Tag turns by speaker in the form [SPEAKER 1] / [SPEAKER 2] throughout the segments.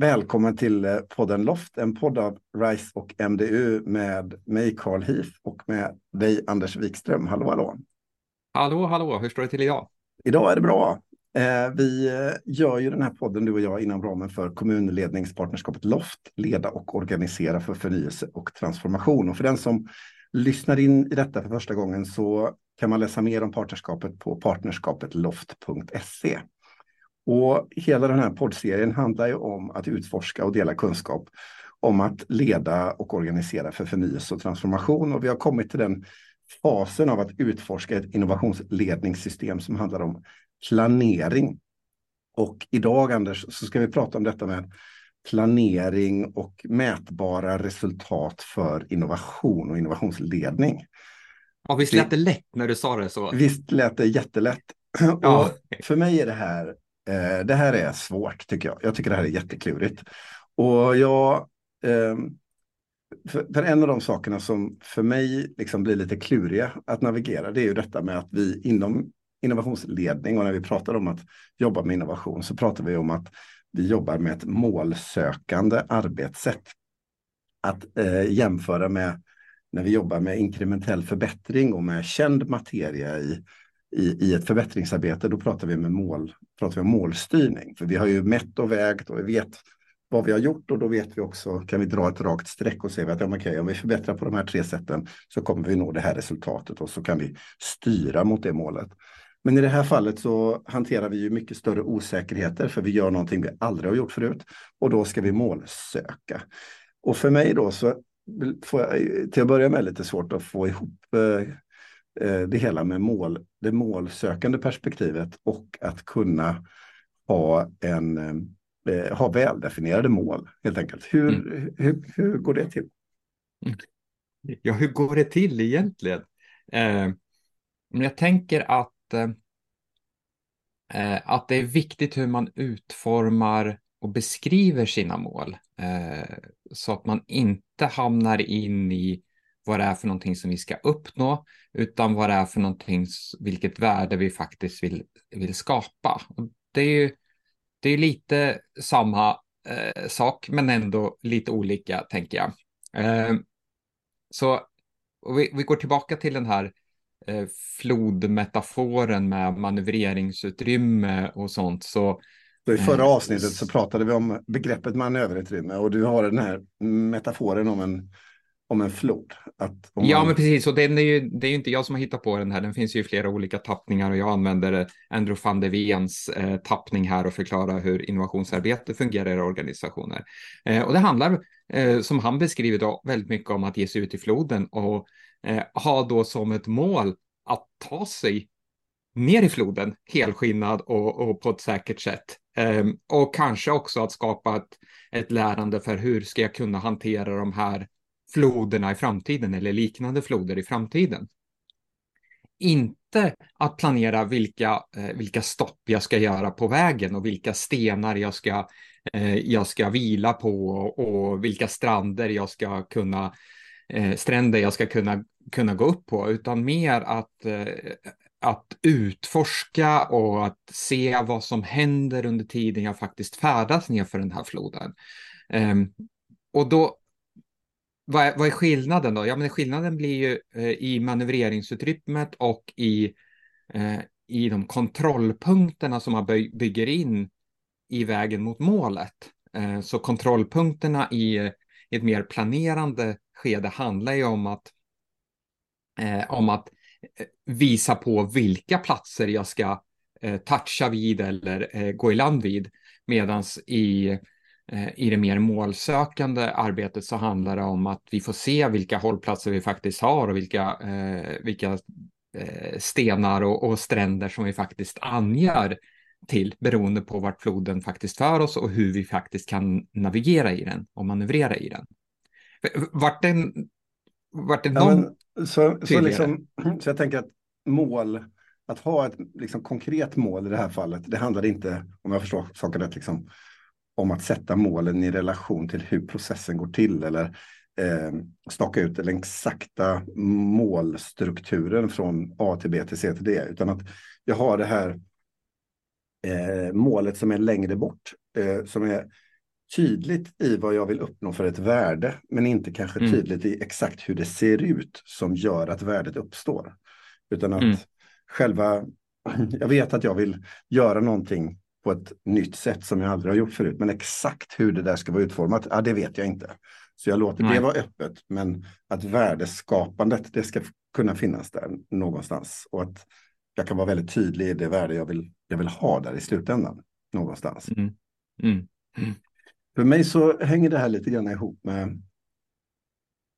[SPEAKER 1] Välkommen till eh, podden Loft, en podd av RISE och MDU med mig Carl Heath och med dig Anders Wikström. Hallå, hallå!
[SPEAKER 2] Hallå, hallå! Hur står det till idag?
[SPEAKER 1] Idag är det bra. Eh, vi eh, gör ju den här podden, du och jag, inom ramen för kommunledningspartnerskapet Loft, leda och organisera för förnyelse och transformation. Och för den som lyssnar in i detta för första gången så kan man läsa mer om partnerskapet på partnerskapetloft.se. Och hela den här poddserien handlar ju om att utforska och dela kunskap om att leda och organisera för förnyelse och transformation. Och vi har kommit till den fasen av att utforska ett innovationsledningssystem som handlar om planering. Och idag, Anders, så ska vi prata om detta med planering och mätbara resultat för innovation och innovationsledning.
[SPEAKER 2] Ja, visst lät det lätt när du sa det så?
[SPEAKER 1] Visst lät det jättelätt. Ja. Och för mig är det här Eh, det här är svårt tycker jag. Jag tycker det här är jätteklurigt. Och jag, eh, för, för, en av de sakerna som för mig liksom blir lite kluriga att navigera, det är ju detta med att vi inom innovationsledning och när vi pratar om att jobba med innovation så pratar vi om att vi jobbar med ett målsökande arbetssätt. Att eh, jämföra med när vi jobbar med inkrementell förbättring och med känd materia i i, i ett förbättringsarbete, då pratar vi, med mål, pratar vi om målstyrning. För vi har ju mätt och vägt och vi vet vad vi har gjort och då vet vi också, kan vi dra ett rakt streck och se att ja, okay, om vi förbättrar på de här tre sätten så kommer vi nå det här resultatet och så kan vi styra mot det målet. Men i det här fallet så hanterar vi ju mycket större osäkerheter för vi gör någonting vi aldrig har gjort förut och då ska vi målsöka. Och för mig då så får jag till att börja med lite svårt att få ihop Eh, det hela med mål, det målsökande perspektivet och att kunna ha, en, eh, ha väldefinierade mål helt enkelt. Hur, mm. hur, hur går det till?
[SPEAKER 2] Mm. Ja, hur går det till egentligen? Eh, jag tänker att, eh, att det är viktigt hur man utformar och beskriver sina mål eh, så att man inte hamnar in i vad det är för någonting som vi ska uppnå, utan vad det är för någonting, vilket värde vi faktiskt vill, vill skapa. Och det är ju det är lite samma eh, sak, men ändå lite olika, tänker jag. Eh, så vi, vi, går tillbaka till den här eh, flodmetaforen med manövreringsutrymme och sånt. Så,
[SPEAKER 1] så I förra eh, avsnittet så pratade vi om begreppet manöverutrymme och du har den här metaforen om en om en flod. Att
[SPEAKER 2] ja, man... men precis. Och den är ju, det är ju inte jag som har hittat på den här. Den finns ju i flera olika tappningar och jag använder Andrew van der Weens eh, tappning här och förklarar hur innovationsarbete fungerar i organisationer. Eh, och det handlar, eh, som han beskriver då, väldigt mycket om att ge sig ut i floden och eh, ha då som ett mål att ta sig ner i floden helskinnad och, och på ett säkert sätt. Eh, och kanske också att skapa ett, ett lärande för hur ska jag kunna hantera de här floderna i framtiden eller liknande floder i framtiden. Inte att planera vilka, eh, vilka stopp jag ska göra på vägen och vilka stenar jag ska, eh, jag ska vila på och vilka stränder jag ska kunna eh, stränder jag ska kunna, kunna gå upp på, utan mer att, eh, att utforska och att se vad som händer under tiden jag faktiskt färdas ner för den här floden. Um, och då, vad är, vad är skillnaden då? Ja, men skillnaden blir ju eh, i manövreringsutrymmet och i, eh, i de kontrollpunkterna som man by bygger in i vägen mot målet. Eh, så kontrollpunkterna i, i, ett mer planerande skede handlar ju om att, eh, om att eh, visa på vilka platser jag ska eh, toucha vid eller eh, gå i land vid. Medan i Eh, i det mer målsökande arbetet så handlar det om att vi får se vilka hållplatser vi faktiskt har och vilka, eh, vilka eh, stenar och, och, stränder som vi faktiskt anger till beroende på vart floden faktiskt för oss och hur vi faktiskt kan navigera i den och manövrera i den. Vart den, vart det ja, någon
[SPEAKER 1] så, så, liksom, så jag tänker att mål, att ha ett liksom, konkret mål i det här fallet, det handlar inte, om jag förstår saken rätt, liksom, om att sätta målen i relation till hur processen går till eller eh, staka ut den exakta målstrukturen från A till B till C till D, utan att jag har det här eh, målet som är längre bort, eh, som är tydligt i vad jag vill uppnå för ett värde, men inte kanske mm. tydligt i exakt hur det ser ut som gör att värdet uppstår. Utan att mm. själva, jag vet att jag vill göra någonting på ett nytt sätt som jag aldrig har gjort förut, men exakt hur det där ska vara utformat, ja, det vet jag inte. Så jag låter Nej. det vara öppet, men att värdeskapandet, det ska kunna finnas där någonstans. Och att jag kan vara väldigt tydlig i det värde jag vill, jag vill ha där i slutändan, någonstans. Mm. Mm. Mm. För mig så hänger det här lite grann ihop med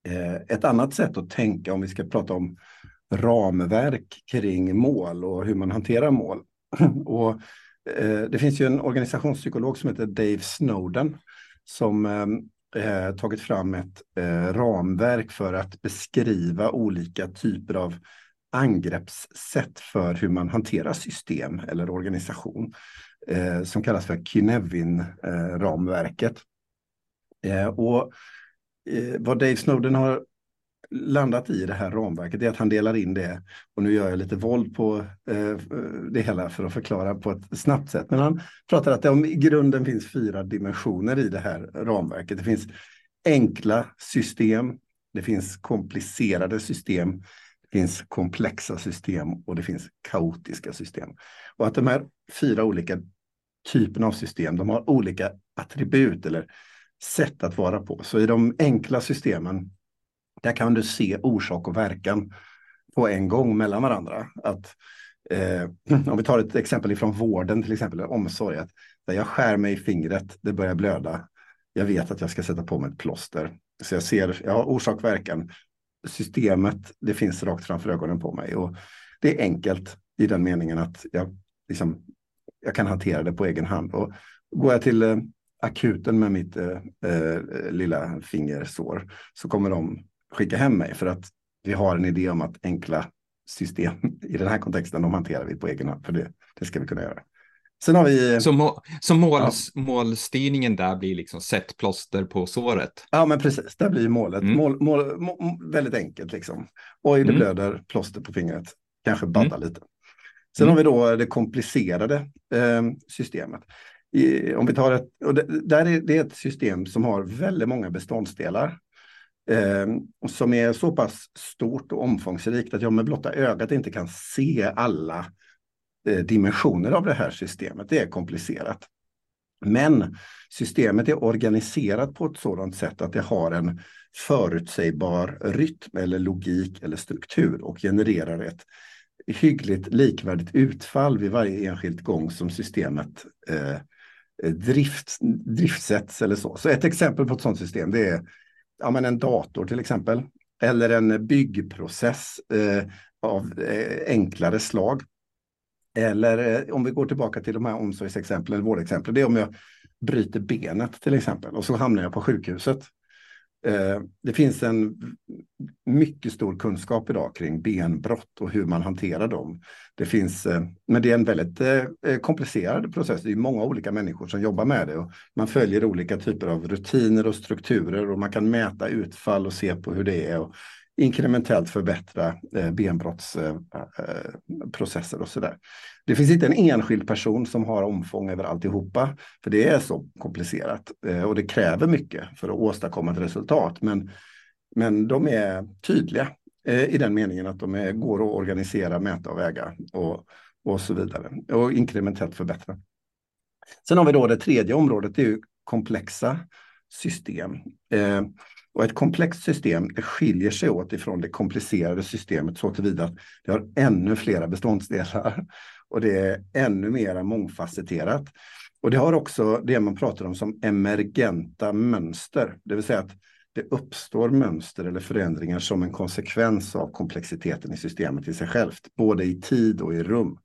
[SPEAKER 1] eh, ett annat sätt att tänka om vi ska prata om ramverk kring mål och hur man hanterar mål. och, Eh, det finns ju en organisationspsykolog som heter Dave Snowden som eh, eh, tagit fram ett eh, ramverk för att beskriva olika typer av angreppssätt för hur man hanterar system eller organisation eh, som kallas för Kinevin-ramverket. Eh, och vad Dave Snowden har landat i det här ramverket är att han delar in det, och nu gör jag lite våld på eh, det hela för att förklara på ett snabbt sätt, men han pratar att det om i grunden finns fyra dimensioner i det här ramverket. Det finns enkla system, det finns komplicerade system, det finns komplexa system och det finns kaotiska system. Och att de här fyra olika typerna av system, de har olika attribut eller sätt att vara på. Så i de enkla systemen, där kan du se orsak och verkan på en gång mellan varandra. Att, eh, om vi tar ett exempel ifrån vården, till exempel omsorg, att där jag skär mig i fingret, det börjar blöda. Jag vet att jag ska sätta på mig ett plåster. Så jag ser, jag har orsak och verkan. Systemet, det finns rakt framför ögonen på mig. Och det är enkelt i den meningen att jag, liksom, jag kan hantera det på egen hand. Och går jag till eh, akuten med mitt eh, eh, lilla fingersår så kommer de skicka hem mig för att vi har en idé om att enkla system i den här kontexten, de hanterar vi på egen hand, för det, det ska vi kunna göra.
[SPEAKER 2] Sen har vi... Så, må, så måls, ja. målstyrningen där blir liksom sätt plåster på såret?
[SPEAKER 1] Ja, men precis. Där blir målet mm. mål, mål, mål, väldigt enkelt. Liksom. Oj, det mm. blöder, plåster på fingret. Kanske badda mm. lite. Sen har vi då det komplicerade eh, systemet. I, om vi tar ett, och det, där är det ett system som har väldigt många beståndsdelar. Eh, som är så pass stort och omfångsrikt att jag med blotta ögat inte kan se alla eh, dimensioner av det här systemet. Det är komplicerat. Men systemet är organiserat på ett sådant sätt att det har en förutsägbar rytm eller logik eller struktur och genererar ett hyggligt likvärdigt utfall vid varje enskild gång som systemet eh, drift, driftsätts eller så. Så ett exempel på ett sådant system det är ja, men en dator till exempel. Eller en byggprocess eh, av eh, enklare slag. Eller eh, om vi går tillbaka till de här omsorgsexemplen, eller vårdexemplen, det är om jag bryter benet till exempel och så hamnar jag på sjukhuset. Eh, det finns en mycket stor kunskap idag kring benbrott och hur man hanterar dem. Det finns, eh, men det är en väldigt eh, komplicerad process. Det är många olika människor som jobbar med det. Och man följer olika typer av rutiner och strukturer och man kan mäta utfall och se på hur det är. Och inkrementellt förbättra eh, benbrottsprocesser och sådär. Det finns inte en enskild person som har omfång över alltihopa, för det är så komplicerat eh, och det kräver mycket för att åstadkomma ett resultat. Men, men de är tydliga eh, i den meningen att de är, går att organisera, mäta och väga och, och så vidare och inkrementellt förbättra. Sen har vi då det tredje området, det är komplexa system. Eh, och ett komplext system skiljer sig åt ifrån det komplicerade systemet så tillvida att det har ännu flera beståndsdelar och det är ännu mer mångfacetterat. Och det har också det man pratar om som emergenta mönster, det vill säga att det uppstår mönster eller förändringar som en konsekvens av komplexiteten i systemet i sig självt, både i tid och i rum.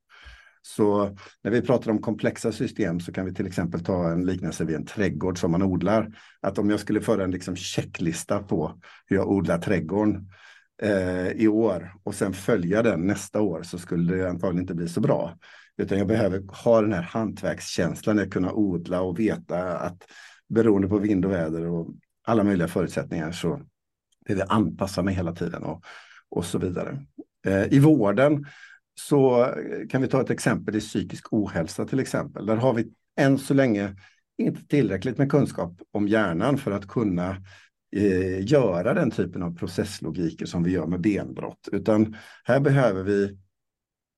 [SPEAKER 1] Så när vi pratar om komplexa system så kan vi till exempel ta en liknelse vid en trädgård som man odlar. Att om jag skulle föra en liksom checklista på hur jag odlar trädgården eh, i år och sen följa den nästa år så skulle det antagligen inte bli så bra. Utan jag behöver ha den här hantverkskänslan, att kunna odla och veta att beroende på vind och väder och alla möjliga förutsättningar så behöver jag anpassa mig hela tiden och, och så vidare. Eh, I vården så eh, kan vi ta ett exempel i psykisk ohälsa till exempel. Där har vi än så länge inte tillräckligt med kunskap om hjärnan för att kunna eh, göra den typen av processlogiker som vi gör med benbrott. Utan här behöver vi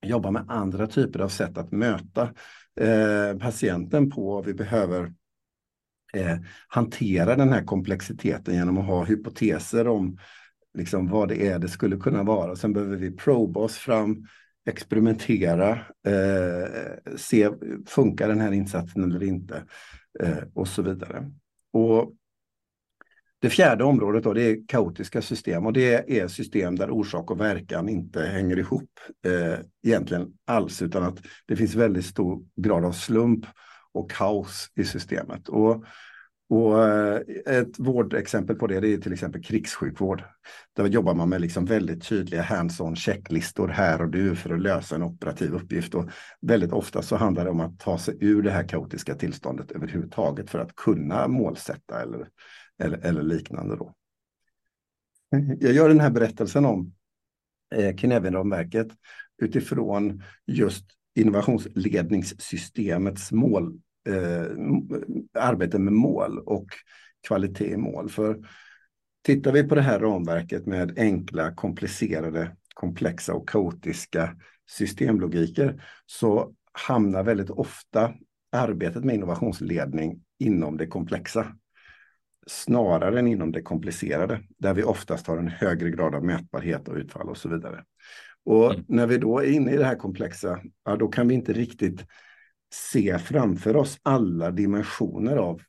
[SPEAKER 1] jobba med andra typer av sätt att möta eh, patienten på. Vi behöver eh, hantera den här komplexiteten genom att ha hypoteser om liksom, vad det är det skulle kunna vara. Sen behöver vi proba oss fram, experimentera, eh, se funkar den här insatsen eller inte eh, och så vidare. Och det fjärde området då, det är kaotiska system och det är system där orsak och verkan inte hänger ihop eh, egentligen alls utan att det finns väldigt stor grad av slump och kaos i systemet. Och, och eh, ett vårdexempel på det, det är till exempel krigssjukvård. Där jobbar man med liksom väldigt tydliga hands-on checklistor här och nu för att lösa en operativ uppgift. Och väldigt ofta så handlar det om att ta sig ur det här kaotiska tillståndet överhuvudtaget för att kunna målsätta eller eller, eller liknande. Då. Jag gör den här berättelsen om eh, Kinevin-ramverket utifrån just innovationsledningssystemets mål, eh, arbete med mål och kvalitet i mål. För tittar vi på det här ramverket med enkla, komplicerade, komplexa och kaotiska systemlogiker så hamnar väldigt ofta arbetet med innovationsledning inom det komplexa snarare än inom det komplicerade, där vi oftast har en högre grad av mätbarhet och utfall och så vidare. Och mm. när vi då är inne i det här komplexa, ja, då kan vi inte riktigt se framför oss alla dimensioner av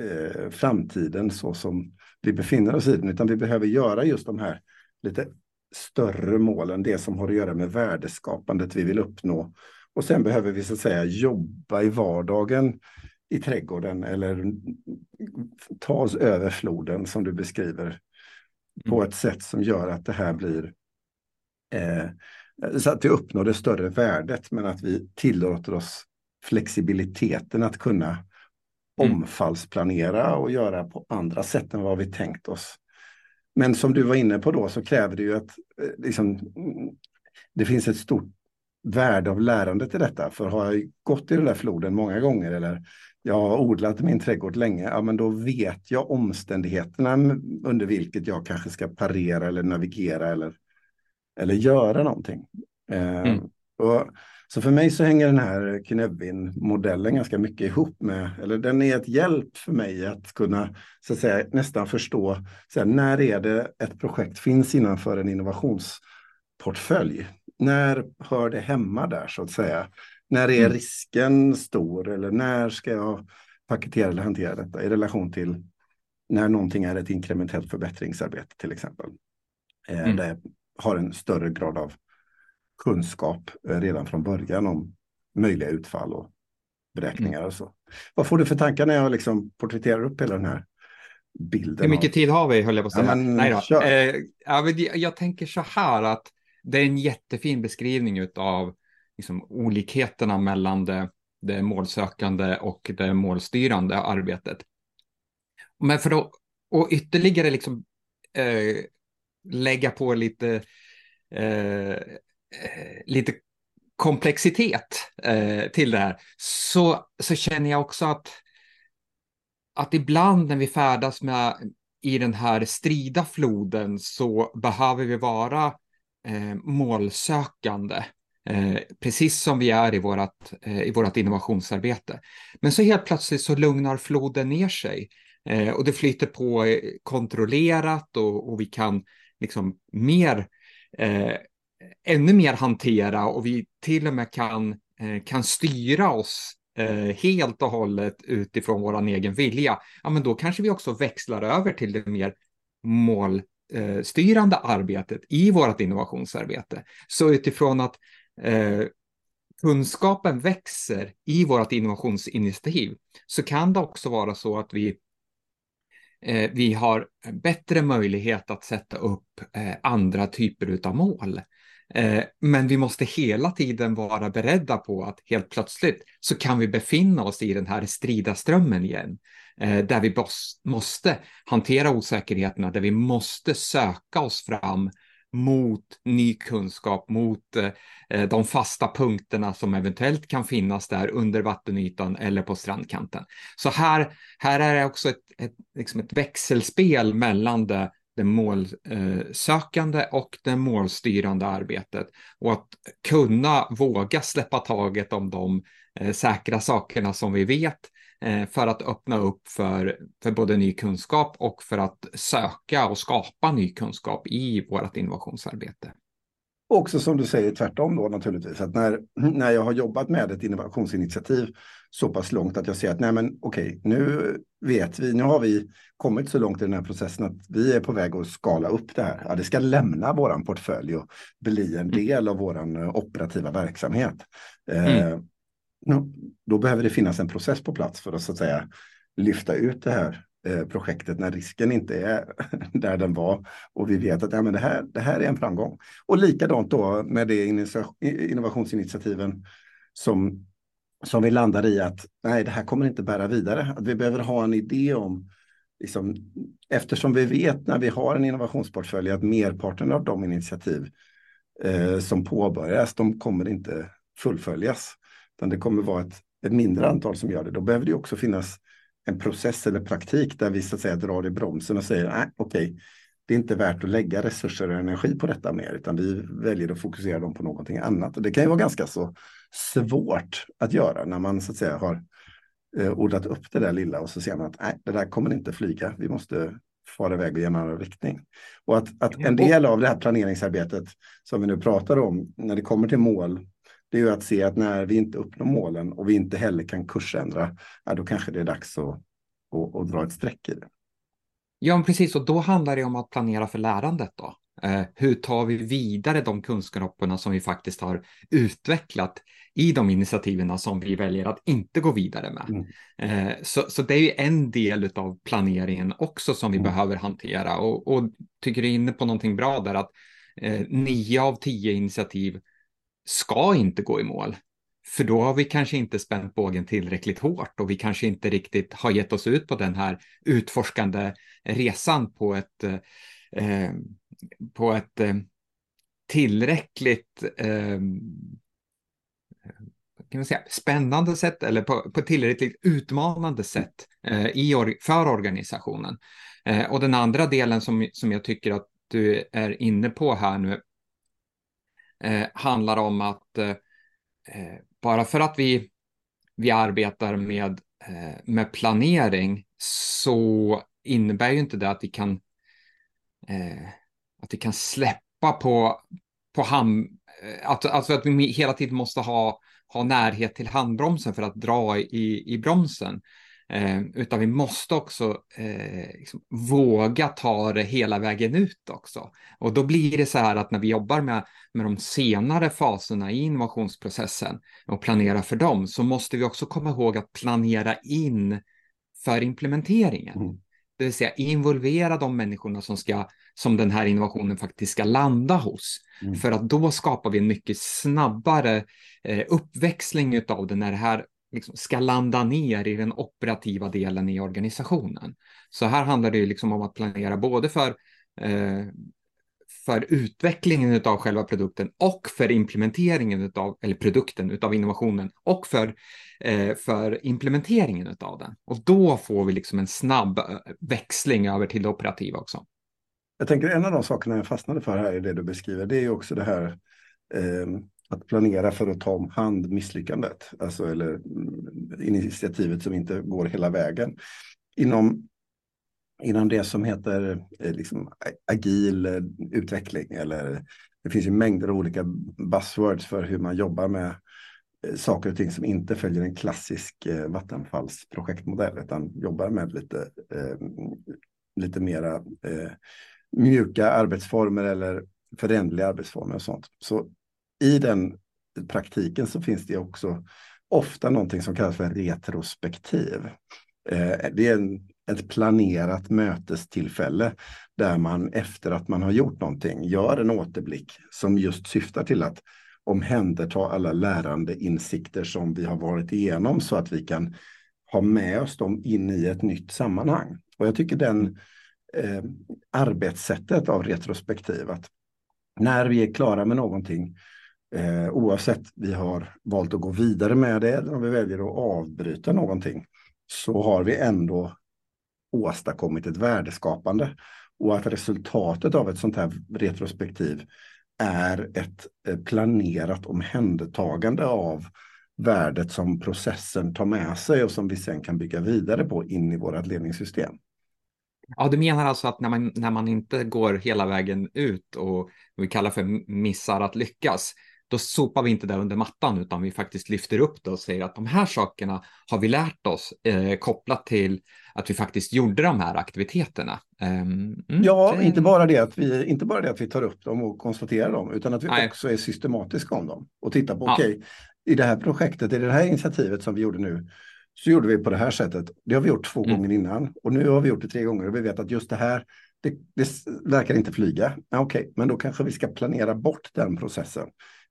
[SPEAKER 1] eh, framtiden så som vi befinner oss i den, utan vi behöver göra just de här lite större målen, det som har att göra med värdeskapandet vi vill uppnå. Och sen behöver vi så att säga jobba i vardagen i trädgården eller ta oss över floden som du beskriver mm. på ett sätt som gör att det här blir eh, så att vi uppnår det större värdet men att vi tillåter oss flexibiliteten att kunna mm. omfallsplanera och göra på andra sätt än vad vi tänkt oss. Men som du var inne på då så kräver det ju att eh, liksom, det finns ett stort värde av lärandet i detta. För har jag gått i den där floden många gånger eller jag har odlat min trädgård länge, ja men då vet jag omständigheterna under vilket jag kanske ska parera eller navigera eller, eller göra någonting. Eh, mm. och, så för mig så hänger den här Knevin-modellen ganska mycket ihop med, eller den är ett hjälp för mig att kunna så att säga, nästan förstå så här, när är det ett projekt finns innanför en innovationsportfölj. När hör det hemma där så att säga? När är mm. risken stor eller när ska jag paketera eller hantera detta i relation till när någonting är ett inkrementellt förbättringsarbete till exempel. Eh, mm. Där har en större grad av kunskap eh, redan från början om möjliga utfall och beräkningar mm. och så. Vad får du för tankar när jag liksom porträtterar upp hela den här bilden?
[SPEAKER 2] Hur mycket av... tid har vi, höll jag på att säga. Ja, men, Nej då. Eh, jag, jag tänker så här att det är en jättefin beskrivning av liksom, olikheterna mellan det, det målsökande och det målstyrande arbetet. Men för att och ytterligare liksom, eh, lägga på lite, eh, eh, lite komplexitet eh, till det här så, så känner jag också att, att ibland när vi färdas med i den här strida floden så behöver vi vara eh, målsökande Eh, precis som vi är i vårt, eh, i vårt innovationsarbete. Men så helt plötsligt så lugnar floden ner sig eh, och det flyter på eh, kontrollerat och, och vi kan liksom mer, eh, ännu mer hantera och vi till och med kan, eh, kan styra oss eh, helt och hållet utifrån vår egen vilja. Ja, men då kanske vi också växlar över till det mer målstyrande eh, arbetet i vårt innovationsarbete. Så utifrån att eh, kunskapen växer i vårt innovationsinitiativ så kan det också vara så att vi Eh, vi har bättre möjlighet att sätta upp eh, andra typer av mål. Eh, men vi måste hela tiden vara beredda på att helt plötsligt så kan vi befinna oss i den här strida strömmen igen. Där vi måste hantera osäkerheterna, där vi måste söka oss fram mot ny kunskap, mot eh, de fasta punkterna som eventuellt kan finnas där under vattenytan eller på strandkanten. Så här, här är det också ett, ett, liksom ett växelspel mellan det, det målsökande eh, och det målstyrande arbetet och att kunna våga släppa taget om de säkra sakerna som vi vet Eh, för att öppna upp för, för både ny kunskap och för att söka och skapa ny kunskap i vårt innovationsarbete.
[SPEAKER 1] Också som du säger tvärtom då naturligtvis, att när, när jag har jobbat med ett innovationsinitiativ så pass långt att jag ser att nej men okej, nu vet vi, nu har vi kommit så långt i den här processen att vi är på väg att skala upp det här. Ja, det ska lämna våran portfölj och bli en mm. del av våran operativa verksamhet. Eh, mm då behöver det finnas en process på plats för att så att säga lyfta ut det här eh, projektet när risken inte är där den var och vi vet att ja, men det, här, det här är en framgång. Och likadant då med det innovationsinitiativen som, som vi landar i att nej, det här kommer inte bära vidare. Att vi behöver ha en idé om Liksom, eftersom vi vet när vi har en innovationsportfölj att merparten av de initiativ eh, som påbörjas, de kommer inte fullföljas. Utan det kommer vara ett, ett mindre antal som gör det. Då behöver det också finnas en process eller praktik där vi så att säga drar i bromsen och säger nej, okej, det är inte värt att lägga resurser och energi på detta mer, utan vi väljer att fokusera dem på någonting annat. Och det kan ju vara ganska så svårt att göra när man så att säga har eh, odlat upp det där lilla och så ser man att nej, det där kommer inte flyga. Vi måste fara iväg ge en annan riktning. Och att, att en del av det här planeringsarbetet som vi nu pratar om, när det kommer till mål det är ju att se att när vi inte uppnår målen och vi inte heller kan kursändra, ja, då kanske det är dags att, att, att dra ett streck i det.
[SPEAKER 2] Ja, precis. Och då handlar det om att planera för lärandet. Då. Eh, hur tar vi vidare de kunskaperna som vi faktiskt har utvecklat i de initiativen som vi väljer att inte gå vidare med? Mm. Eh, så, så det är ju en del av planeringen också som vi mm. behöver hantera. Och, och tycker du är inne på någonting bra där att eh, nio av tio initiativ ska inte gå i mål. För då har vi kanske inte spänt bågen tillräckligt hårt och vi kanske inte riktigt har gett oss ut på den här utforskande resan på ett, eh, på ett eh, tillräckligt eh, kan man säga, spännande sätt eller på, på tillräckligt utmanande sätt eh, i or för organisationen. Eh, och den andra delen som, som jag tycker att du är inne på här nu eh, handlar om att eh, eh, bara för att vi, vi arbetar med, eh, med planering så innebär ju inte det att vi kan, eh, att vi kan släppa på, på hand, eh, att, alltså att vi hela tiden måste ha, ha närhet till handbromsen för att dra i, i bromsen. Eh, utan vi måste också eh, liksom våga ta det hela vägen ut också. Och då blir det så här att när vi jobbar med, med de senare faserna i innovationsprocessen och planera för dem så måste vi också komma ihåg att planera in för implementeringen. Mm. Det vill säga involvera de människorna som, ska, som den här innovationen faktiskt ska landa hos. Mm. För att då skapar vi en mycket snabbare eh, uppväxling av det när det här liksom ska landa ner i den operativa delen i organisationen. Så här handlar det ju liksom om att planera både för, eh, för utvecklingen av själva produkten och för implementeringen av eller produkten av innovationen och för, eh, för implementeringen av den. Och då får vi liksom en snabb eh, växling över till det operativa också.
[SPEAKER 1] Jag tänker en av de sakerna jag fastnade för här i det du beskriver, det är ju också det här eh, att planera för att ta om hand misslyckandet, alltså eller mm, initiativet som inte går hela vägen. Inom, inom det som heter eh, liksom, agil eh, utveckling eller det finns ju mängder av olika buzzwords för hur man jobbar med eh, saker och ting som inte följer en klassisk Vattenfalls projektmodell utan jobbar med lite, eh, lite mera eh, mjuka arbetsformer eller förändliga arbetsformer och sånt. Så i den praktiken så finns det också ofta någonting som kallas för retrospektiv. Eh, det är en, ett planerat mötestillfälle där man efter att man har gjort någonting gör en återblick som just syftar till att omhänderta alla lärande insikter som vi har varit igenom så att vi kan ha med oss dem in i ett nytt sammanhang. Och jag tycker den eh, arbetssättet av retrospektiv, att när vi är klara med någonting, eh, oavsett vi har valt att gå vidare med det eller om vi väljer att avbryta någonting, så har vi ändå åstadkommit ett värdeskapande. Och att resultatet av ett sånt här retrospektiv är ett eh, planerat omhändertagande av värdet som processen tar med sig och som vi sen kan bygga vidare på in i vårt ledningssystem.
[SPEAKER 2] Ja, du menar alltså att när man, när man inte går hela vägen ut och vi kallar för missar att lyckas, då sopar vi inte det under mattan utan vi faktiskt lyfter upp det och säger att de här sakerna har vi lärt oss eh, kopplat till att vi faktiskt gjorde de här aktiviteterna.
[SPEAKER 1] Um, mm, ja, det... inte, bara det att vi, inte bara det att vi tar upp dem och konstaterar dem utan att vi Nej. också är systematiska om dem och tittar på, ja. okej, okay, i det här projektet, i det här initiativet som vi gjorde nu, så gjorde vi på det här sättet. Det har vi gjort två mm. gånger innan och nu har vi gjort det tre gånger och vi vet att just det här, det, det verkar inte flyga. Okej, okay, men då kanske vi ska planera bort den processen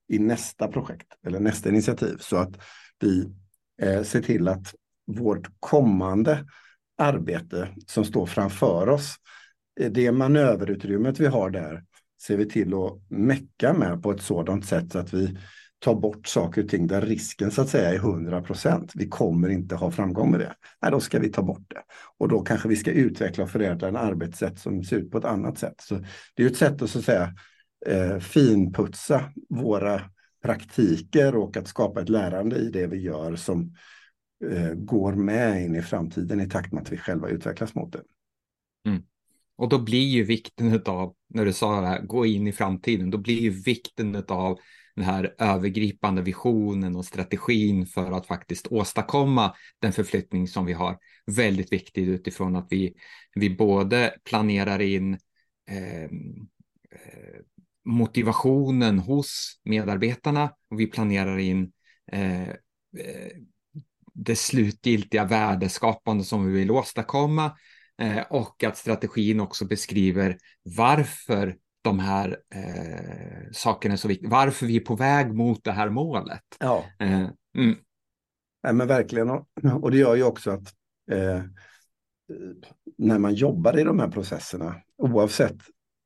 [SPEAKER 1] i nästa projekt eller nästa initiativ så att vi eh, ser till att vårt kommande arbete som står framför oss, eh, det manöverutrymmet vi har där, ser vi till att mecka med på ett sådant sätt så att vi tar bort saker och ting där risken så att säga är 100 procent. Vi kommer inte ha framgång med det. Nej, då ska vi ta bort det. Och då kanske vi ska utveckla och förädla en arbetssätt som ser ut på ett annat sätt. Så det är ett sätt att så att säga eh, finputsa våra praktiker och att skapa ett lärande i det vi gör som eh, går med in i framtiden i takt med att vi själva utvecklas mot det.
[SPEAKER 2] Mm. Och då blir ju vikten av, när du sa det här, gå in i framtiden, då blir ju vikten av den här övergripande visionen och strategin för att faktiskt åstadkomma den förflyttning som vi har väldigt viktig utifrån att vi, vi både planerar in ehm, eh, motivationen hos medarbetarna och vi planerar in eh, eh, det slutgiltiga värdeskapande som vi vill åstadkomma eh, och att strategin också beskriver varför de här eh, sakerna är så viktiga, varför vi är på väg mot det här målet.
[SPEAKER 1] Ja, eh, mm. Nej, men verkligen. Och det gör ju också att eh, när man jobbar i de här processerna, oavsett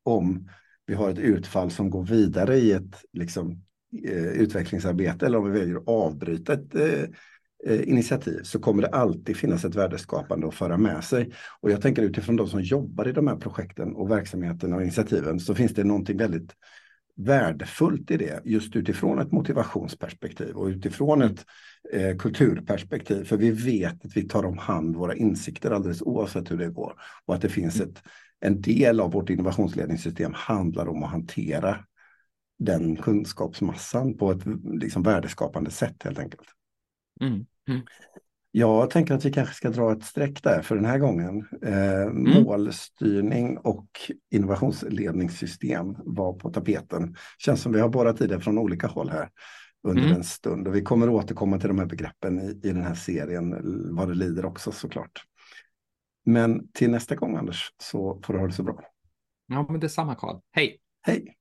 [SPEAKER 1] om vi har ett utfall som går vidare i ett liksom, eh, utvecklingsarbete eller om vi väljer att avbryta ett eh, eh, initiativ så kommer det alltid finnas ett värdeskapande att föra med sig. Och jag tänker utifrån de som jobbar i de här projekten och verksamheterna och initiativen så finns det någonting väldigt värdefullt i det just utifrån ett motivationsperspektiv och utifrån ett eh, kulturperspektiv. För vi vet att vi tar om hand våra insikter alldeles oavsett hur det går och att det finns ett en del av vårt innovationsledningssystem handlar om att hantera den kunskapsmassan på ett liksom värdeskapande sätt helt enkelt. Mm. Mm. Jag tänker att vi kanske ska dra ett streck där för den här gången. Eh, mm. Målstyrning och innovationsledningssystem var på tapeten. Känns som vi har borrat i det från olika håll här under mm. en stund. Och vi kommer återkomma till de här begreppen i, i den här serien vad det lider också såklart. Men till nästa gång Anders så får du ha det så bra.
[SPEAKER 2] Ja, men detsamma Karl. Hej!
[SPEAKER 1] Hej!